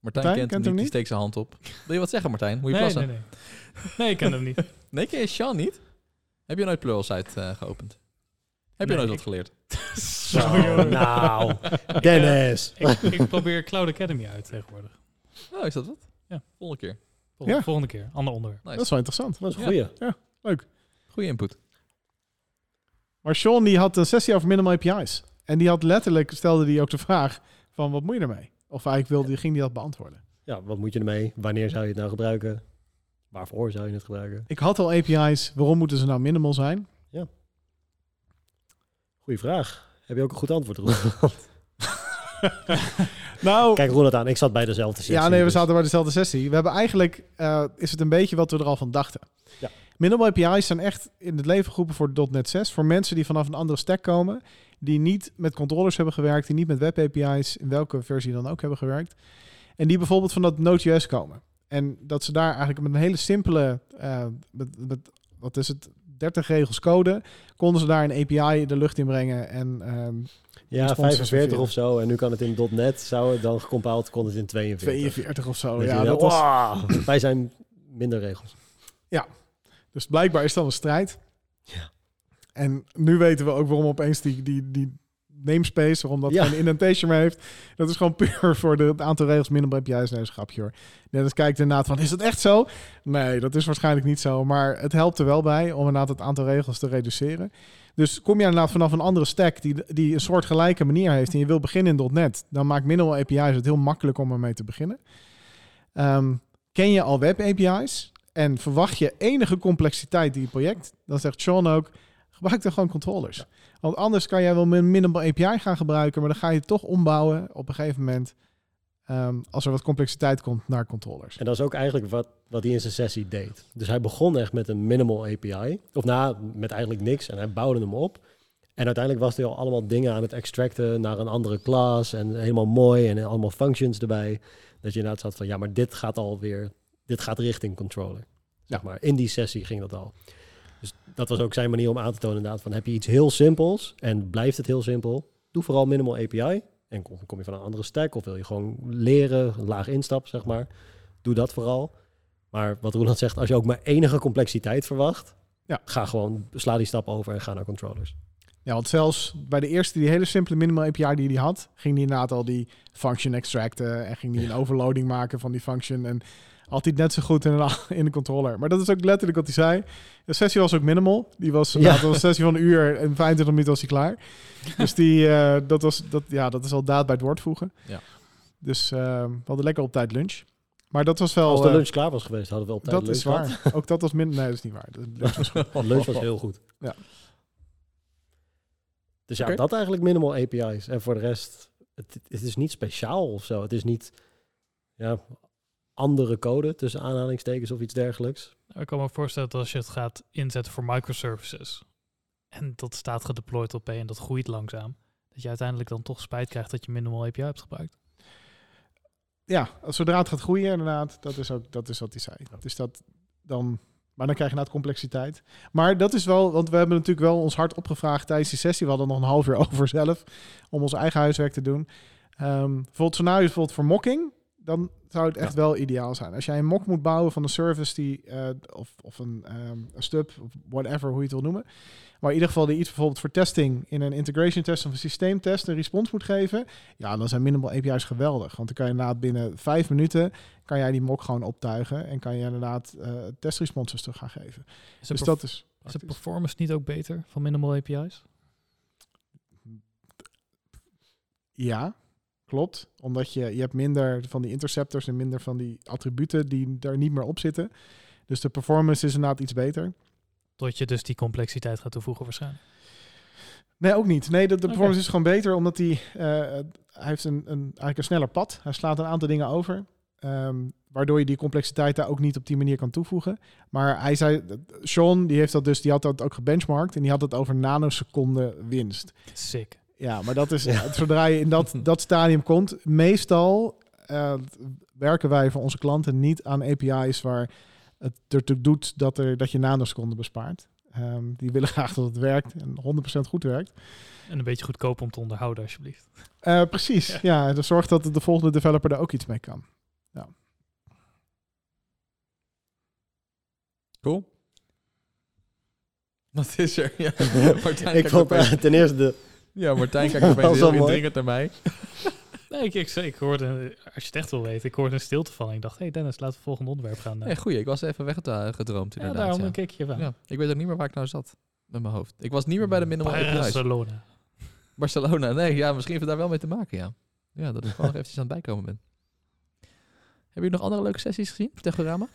Martijn, Martijn kent, hem niet, die steekt zijn hand op. Wil je wat zeggen, Martijn? Moet je Nee, plassen? nee, nee. Nee, ik ken hem niet. Nee, ken je Sean niet? Heb je nooit Pluralsight eh geopend? Heb je nooit wat geleerd? Zo, nou, Dennis. ik, ik probeer Cloud Academy uit tegenwoordig. Oh, is dat wat? Ja. Volgende keer. Volgende, Ja. volgende keer, ander onderwerp. Nice. Dat is wel interessant. Dat is een Ja. goeie. Goeie input. Maar Sean die had een sessie over minimal API's. En die had letterlijk, stelde die ook de vraag van wat moet je ermee? Of eigenlijk wilde, die ging die dat beantwoorden. Ja, wat moet je ermee? Wanneer zou je het nou gebruiken? Waarvoor zou je het gebruiken? Ik had al API's, waarom moeten ze nou minimal zijn? Goeie vraag. Heb je ook een goed antwoord, Roel? Nou, Kijk, Roel het aan. Ik zat bij dezelfde sessie. ja nee, we dus- zaten bij dezelfde sessie. We hebben eigenlijk, eh, is het een beetje wat we er al van dachten. Ja. Minimal API's zijn echt in het leven geroepen voor .NET 6. Voor mensen die vanaf een andere stack komen. Die niet met controllers hebben gewerkt. Die niet met web API's, in welke versie dan ook hebben gewerkt. En die bijvoorbeeld van dat Node.js komen. En dat ze daar eigenlijk met een hele simpele, eh, met, met, wat is het, 30 regels code, konden ze daar een API de lucht in brengen. En ehm, Ja, responses 45 ververen. of zo. En nu kan het in .NET. Zou het dan gecompiled, kon het in 42. 42 of zo. Ja, dat was, "Wow, Wij zijn minder regels. Dus blijkbaar is dat een strijd. Ja. En nu weten we ook waarom opeens die, die, die namespace, waarom dat Ja. geen indentation meer heeft. Dat is gewoon puur voor de, het aantal regels minder bij juist nee, dat is een grapje hoor. Net als kijkt inderdaad van, is dat echt zo? Nee, dat is waarschijnlijk niet zo. Maar het helpt er wel bij om inderdaad het aantal regels te reduceren. Dus kom je inderdaad vanaf een andere stack die, die een soort gelijke manier heeft en je wil beginnen in .NET, dan maakt minimal API's het heel makkelijk om ermee te beginnen. Ehm, ken je al web API's en verwacht je enige complexiteit in je project, dan zegt Sean ook, gebruik dan gewoon controllers. Want anders kan jij wel een minimal API gaan gebruiken, maar dan ga je het toch ombouwen op een gegeven moment, ehm, als er wat complexiteit komt, naar controllers. En dat is ook eigenlijk wat, wat hij in zijn sessie deed. Dus hij begon echt met een minimal API. Of na, met eigenlijk niks. En hij bouwde hem op. En uiteindelijk was hij al allemaal dingen aan het extracten naar een andere klas. En helemaal mooi en allemaal functions erbij. Dat je inderdaad zat van, ja, maar dit gaat alweer, dit gaat richting controller. Zeg maar, in die sessie ging dat al. Dus dat was ook zijn manier om aan te tonen inderdaad van, heb je iets heel simpels en blijft het heel simpel, doe vooral minimal API. En kom, kom je van een andere stack of wil je gewoon leren, een laag instap, zeg maar. Doe dat vooral. Maar wat Roland zegt, als je ook maar enige complexiteit verwacht, Ja. ga gewoon, sla die stap over en ga naar controllers. Ja, want zelfs bij de eerste, die hele simpele minimal API die hij had, ging hij inderdaad al die function extracten en ging hij een overloading maken van die function en had hij net zo goed in, een, in de controller. Maar dat is ook letterlijk wat hij zei. De sessie was ook minimal. Die was, Ja. was een sessie van een uur en 25 minuten was hij klaar. Dus die, eh, dat, was, dat, ja, dat is al daad bij het woord voegen. Ja. Dus eh, we hadden lekker op tijd lunch. Maar dat was wel... Als de eh, lunch klaar was geweest, hadden we op tijd dat lunch is gehad. waar. Ook dat was min. Nee, dat is niet waar. De lunch was goed. De lunch was heel goed. Ja. Dus ja, dat eigenlijk minimal API's. En voor de rest, het, het is niet speciaal of zo. Het is niet ja, andere code tussen aanhalingstekens of iets dergelijks. Ik kan me voorstellen dat als je het gaat inzetten voor microservices en dat staat gedeployed op P en dat groeit langzaam, dat je uiteindelijk dan toch spijt krijgt dat je minimal API hebt gebruikt. ja, als zodra het gaat groeien, inderdaad, dat is ook dat is wat hij zei. Dus dat dan, maar dan krijg je inderdaad complexiteit. Maar dat is wel, want we hebben natuurlijk wel ons hart opgevraagd tijdens die sessie. We hadden nog een half uur over zelf om ons eigen huiswerk te doen. Ehm bijvoorbeeld scenario's bijvoorbeeld voor mocking, dan zou het echt wel ideaal zijn. Als jij een mock moet bouwen van een service die, eh, of, of een, ehm, een stub, of whatever, hoe je het wil noemen. Maar in ieder geval die iets bijvoorbeeld voor testing in een integration test of een systeemtest een respons moet geven. Ja, dan zijn minimal API's geweldig. Want dan kan je inderdaad binnen vijf minuten kan jij die mock gewoon optuigen en kan je inderdaad eh testresponses terug gaan geven. Is Dus dat is. is de performance niet ook beter van minimal API's? Ja, klopt. Omdat je, je hebt minder van die interceptors en minder van die attributen die daar niet meer op zitten. Dus de performance is inderdaad iets beter. Tot je dus die complexiteit gaat toevoegen waarschijnlijk. Nee, ook niet. Nee, de, performance is gewoon beter omdat hij, eh, hij heeft een, een, eigenlijk een sneller pad. Hij slaat een aantal dingen over. ehm, waardoor je die complexiteit daar ook niet op die manier kan toevoegen. Maar hij zei, Sean, die heeft dat dus, die had dat ook gebenchmarkt en die had het over nanoseconden winst. Sick. Ja, maar dat is Ja. zodra je in dat, dat stadium komt. Meestal eh, werken wij voor onze klanten niet aan API's waar het ertoe doet dat, er, dat je nanoseconden bespaart. Ehm, die willen graag dat het werkt en 100% goed werkt. En een beetje goedkoop om te onderhouden, alsjeblieft. Eh, precies, Ja. ja. dus zorg dat de volgende developer daar ook iets mee kan. Cool. Wat is er? Ja, Martijn ik eh, ten eerste... ja, Martijn kijkt opeens heel indringend naar mij. Nee, ik, ik, ik hoorde, als je het echt wil weten, ik hoorde een stilte vallen. Ik dacht, hé hey Dennis, laten we het volgende onderwerp gaan. eh. Nee, goeie. Ik was even weggedroomd ja, inderdaad. daarom Ja, keek je wel. Ja, ik weet ook niet meer waar ik nou zat met mijn hoofd. Ik was niet meer bij de minimal. Barcelona. Barcelona. Nee, ja, misschien heeft het daar wel mee te maken, ja. Ja, dat ik gewoon nog eventjes aan het bijkomen ben. Hebben jullie nog andere leuke sessies gezien voor Techorama?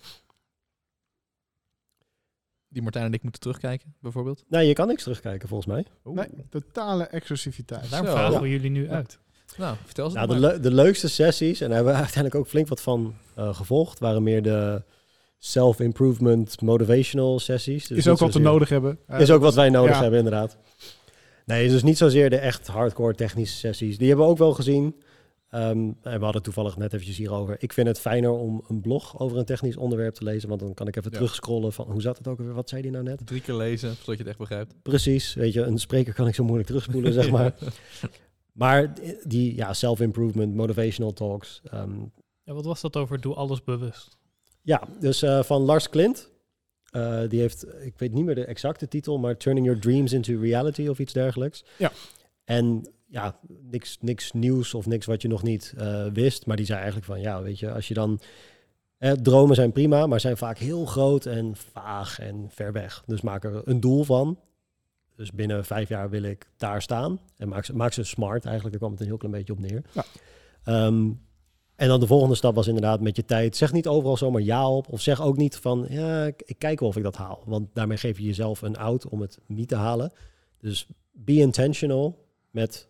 Die Martijn en ik moeten terugkijken, bijvoorbeeld. Nee, je kan niks terugkijken volgens mij. Oeh. Nee, totale exclusiviteit. Daarom Zo. vragen Ja. we jullie nu uit. Nou, vertel eens. Nou, de, le- de leukste sessies, en daar hebben we uiteindelijk ook flink wat van eh, gevolgd, waren meer de self-improvement motivational sessies. Dus is ook wat we nodig hebben. Eh, Is ook wat wij nodig ja. hebben, inderdaad. Nee, dus niet zozeer de echt hardcore technische sessies. Die hebben we ook wel gezien. Ehm, en we hadden toevallig net eventjes hierover. Ik vind het fijner om een blog over een technisch onderwerp te lezen, want dan kan ik even Ja. terugscrollen van hoe zat het ook weer? Wat zei die nou net? Drie keer lezen, zodat je het echt begrijpt. Precies, weet je, een spreker kan ik zo moeilijk terugspoelen, zeg maar. Maar die ja, self-improvement, motivational talks. ehm, Ja, wat was dat over doe alles bewust? ja, dus eh, van Lars Klint. Eh, die heeft, ik weet niet meer de exacte titel, maar Turning Your Dreams into Reality of iets dergelijks. Ja. En ja, niks, niks nieuws of niks wat je nog niet eh, wist. Maar die zei eigenlijk van, ja, weet je, als je dan... Eh, dromen zijn prima, maar zijn vaak heel groot en vaag en ver weg. Dus maak er een doel van. Dus binnen vijf jaar wil ik daar staan. En maak ze, maak ze smart eigenlijk, daar kwam het een heel klein beetje op neer. Ja. Ehm, en dan de volgende stap was inderdaad met je tijd. Zeg niet overal zomaar ja op. Of zeg ook niet van, ja, ik, ik kijk wel of ik dat haal. Want daarmee geef je jezelf een out om het niet te halen. Dus be intentional met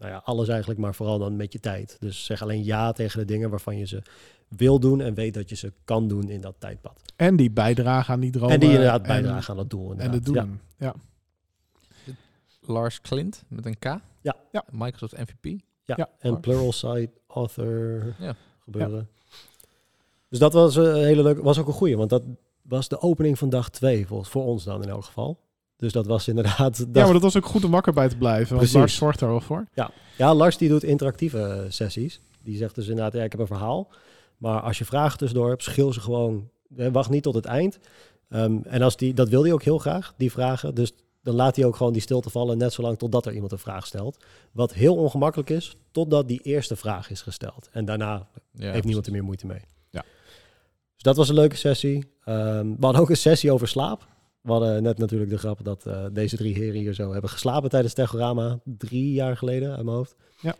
nou ja, alles eigenlijk, maar vooral dan met je tijd. Dus zeg alleen ja tegen de dingen waarvan je ze wil doen en weet dat je ze kan doen in dat tijdpad. En die bijdragen aan die dromen. en die inderdaad en- bijdragen aan dat doel. En de doelen. Ja. Lars Clint met een K. Ja. Ja. Microsoft MVP. Ja, Ja. en plural site author Ja. gebeuren. Dus dat was een hele leuke, was ook een goeie, want dat was de opening van dag twee voor, voor ons dan in elk geval. Dus dat was inderdaad. ja, dag- maar dat was ook goed om wakker bij te blijven. Want Precies. Lars zorgt daar wel voor. Ja, Lars die doet interactieve eh, sessies. Die zegt dus inderdaad, ja, ik heb een verhaal. Maar als je vragen tussendoor hebt, schil ze gewoon. Wacht niet tot het eind. Ehm, en als die, dat wil hij ook heel graag, die vragen. Dus dan laat hij ook gewoon die stilte vallen, net zolang totdat er iemand een vraag stelt. Wat heel ongemakkelijk is, totdat die eerste vraag is gesteld. En daarna Ja, heeft niemand er meer moeite mee. Ja. Dus dat was een leuke sessie. Ehm, we hadden ook een sessie over slaap. We hadden net natuurlijk de grap dat eh, deze drie heren hier zo hebben geslapen tijdens Techorama. Drie jaar geleden uit mijn hoofd. Ja.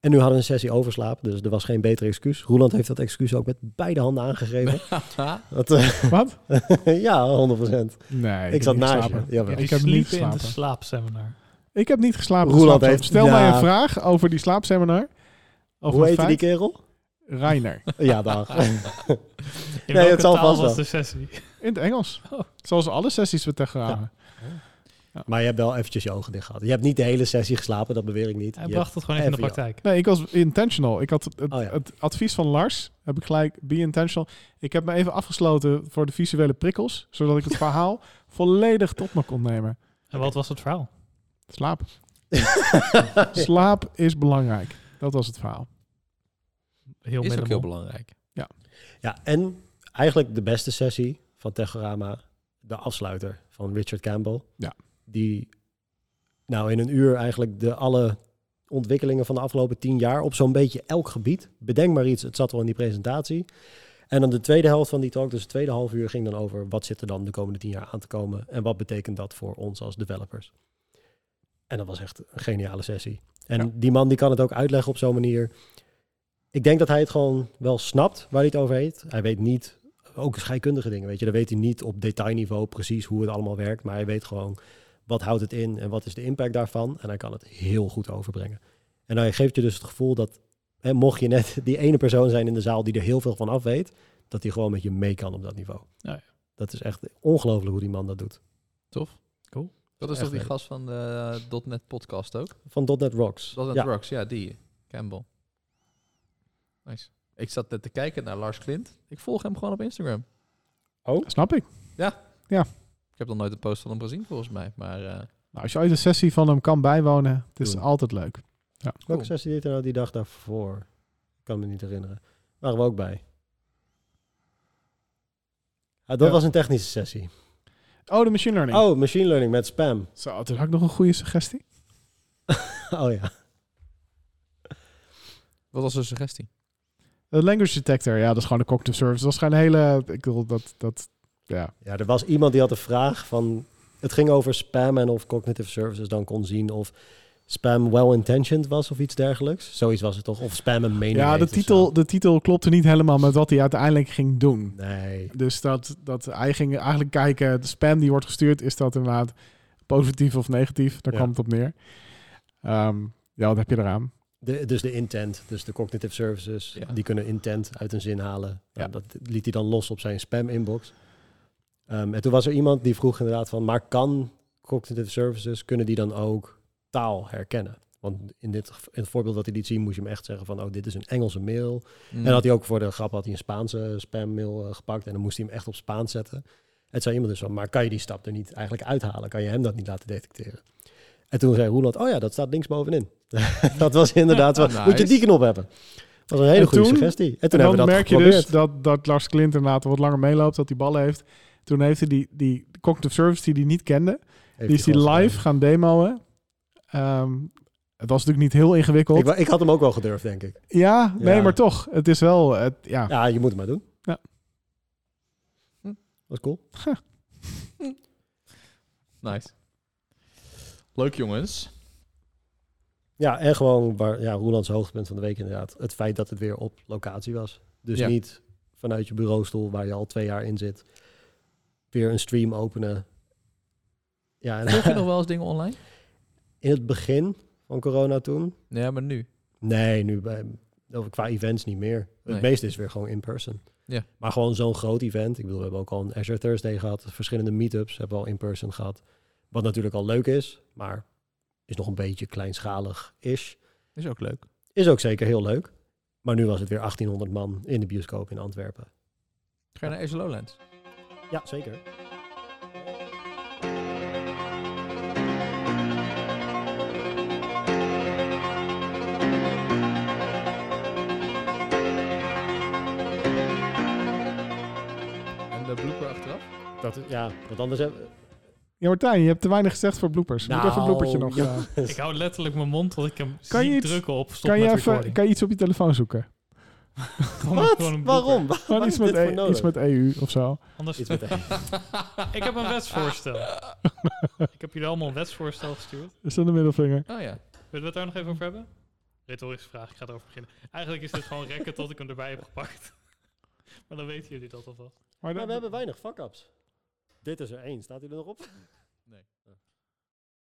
En nu hadden we een sessie over slaap, dus er was geen beter excuus. Roeland heeft dat excuus ook met beide handen aangegeven. dat, eh, Wat? ja, 100%. Nee. Ik zat heb niet naast je. geslapen. Jawel. Ik heb niet sliepen in de geslapen. slaapseminar. Ik heb niet geslapen. de heeft-. Stel mij ja. een vraag over die slaapseminar. Over Hoe heette die kerel? Reiner. Ja, dag. In Nee, welke het zal taal vast was wel. de sessie? In het Engels. Oh. Zoals alle sessies we tegenhouden. Maar je hebt wel eventjes je ogen dicht gehad. Je hebt niet de hele sessie geslapen, dat beweer ik niet. Hij Je bracht het gewoon even in de ja. praktijk. Nee, ik was intentional. Ik had het, Oh ja. het advies van Lars, heb ik gelijk, be intentional. Ik heb me even afgesloten voor de visuele prikkels, zodat ik het verhaal volledig tot me kon nemen. En wat was het verhaal? Slaap. Slaap is belangrijk. Dat was het verhaal. Heel Is ook heel belangrijk. Ja, en eigenlijk de beste sessie van Techorama, de afsluiter van Richard Campbell. Ja. Die nou in een uur eigenlijk de alle ontwikkelingen van de afgelopen tien jaar op zo'n beetje elk gebied. Bedenk maar iets, het zat wel in die presentatie. En dan de tweede helft van die talk, dus het tweede half uur, ging dan over wat zit er dan de komende tien jaar aan te komen en wat betekent dat voor ons als developers. En dat was echt een geniale sessie. En Ja. die man die kan het ook uitleggen op zo'n manier. Ik denk dat hij het gewoon wel snapt waar hij het over heeft. Hij weet niet, ook scheikundige dingen, weet je, dan weet hij niet op detailniveau precies hoe het allemaal werkt, maar hij weet gewoon wat houdt het in en wat is de impact daarvan. En hij kan het heel goed overbrengen. En hij geeft je dus het gevoel dat, hè, mocht je net die ene persoon zijn in de zaal die er heel veel van af weet, dat hij gewoon met je mee kan op dat niveau. Ja, ja. Dat is echt ongelooflijk hoe die man dat doet. Tof. Cool. Dat is Echt toch die leuk. gast van de .NET podcast ook? Van .NET Rocks. .NET ja. Rocks, ja, die. Campbell. Nice. Ik zat net te kijken naar Lars Klint. Ik volg hem gewoon op Instagram. Snap ik. Ik heb nog nooit een post van hem gezien, volgens mij. Maar eh, Nou, als je ooit een sessie van hem kan bijwonen, het is altijd leuk. Welke Cool. sessie deed hij nou die dag daarvoor? Ik kan me niet herinneren. Waren we ook bij. Ah, dat Ja. was een technische sessie. Oh, de machine learning. Oh, machine learning met spam. Zo, toen had ik nog een goede suggestie. Oh ja. wat was de suggestie? De language detector, ja, dat is gewoon de cognitive service. Dat is gewoon een hele, ik bedoel, dat, dat, ja. Ja, er was iemand die had een vraag van... Het ging over spam en of cognitive services dan kon zien of spam well-intentioned was of iets dergelijks. Zoiets was het toch? Of spam een mening Ja, de titel, de titel klopte niet helemaal met wat hij uiteindelijk ging doen. Nee. Dus dat, dat hij ging eigenlijk kijken, de spam die wordt gestuurd, is dat inderdaad positief of negatief? Daar Ja. kwam het op neer. Ehm, ja, wat heb je eraan? De, dus de intent, dus de cognitive services, Ja. die kunnen intent uit een zin halen. Nou, Ja. dat liet hij dan los op zijn spam-inbox. Ehm, en toen was er iemand die vroeg inderdaad van, maar kan cognitive services, kunnen die dan ook taal herkennen? Want in, dit, in het voorbeeld dat hij liet zien, moest je hem echt zeggen van, oh, dit is een Engelse mail. Mm. En had hij ook voor de grap had hij een Spaanse spammail eh, gepakt en dan moest hij hem echt op Spaans zetten. Het zei iemand dus van, maar kan je die stap er niet eigenlijk uithalen? Kan je hem dat niet laten detecteren? En toen zei Roeland, oh ja, dat staat links bovenin. dat was inderdaad wel, Nice. moet je die knop hebben. Dat was een hele En goede toen- suggestie. En En toen dan hebben we dat merk je dus dat, dat Lars Klint inderdaad wat langer meeloopt, dat hij ballen heeft. Toen heeft hij die, die cognitive service die hij niet kende, Heeft die is hij live gaan demoen. Ehm, het was natuurlijk niet heel ingewikkeld. Ik, ik had hem ook wel gedurfd, denk ik. ja, nee, Ja. maar toch. Het is wel, het, ja. Ja, je moet het maar doen. Ja. Hm. Was cool. Nice. Leuk, jongens. Ja, en gewoon waar, ja, Roelands hoogtepunt van de week inderdaad. Het feit dat het weer op locatie was. Dus Ja. niet vanuit je bureaustoel waar je al twee jaar in zit. Weer een stream openen. Ja, en Volg je nog wel eens dingen online? in het begin van corona toen. Ja, maar nu. Nee, nu bij, of qua events niet meer. Nee. Het meeste is weer gewoon in person. Ja. Maar gewoon zo'n groot event. Ik bedoel, we hebben ook al een Azure Thursday gehad. Verschillende meetups hebben we al in person gehad. Wat natuurlijk al leuk is, maar is nog een beetje kleinschalig is. Is ook leuk. Is ook zeker heel leuk. Maar nu was het weer 1800 man in de bioscoop in Antwerpen. Ga je naar Azure Lowlands? Ja, zeker. En de blooper achteraf? Dat, ja, want anders hebben Ja, Martijn, je hebt te weinig gezegd voor bloopers. Moet even een bloopertje nog. Nou, ja. eh, Ik hou letterlijk mijn mond tot ik hem Kan zie je iets- drukken op stop kan, je met even, recording. kan je iets op je telefoon zoeken? Wat? gewoon een blooper. Waarom? Waar iets met, E- iets met EU of zo. Anders Iets met E. ik heb een wetsvoorstel. ik heb jullie allemaal een wetsvoorstel gestuurd. Is dat een middelvinger? Oh ja. Willen we het daar nog even over hebben? Retorische vraag, ik ga erover beginnen. Eigenlijk is dit gewoon rekken tot ik hem erbij heb gepakt. maar dan weten jullie dat alvast. Maar Maar we hebben weinig fuck-ups. Dit is er één. Staat hij er nog op?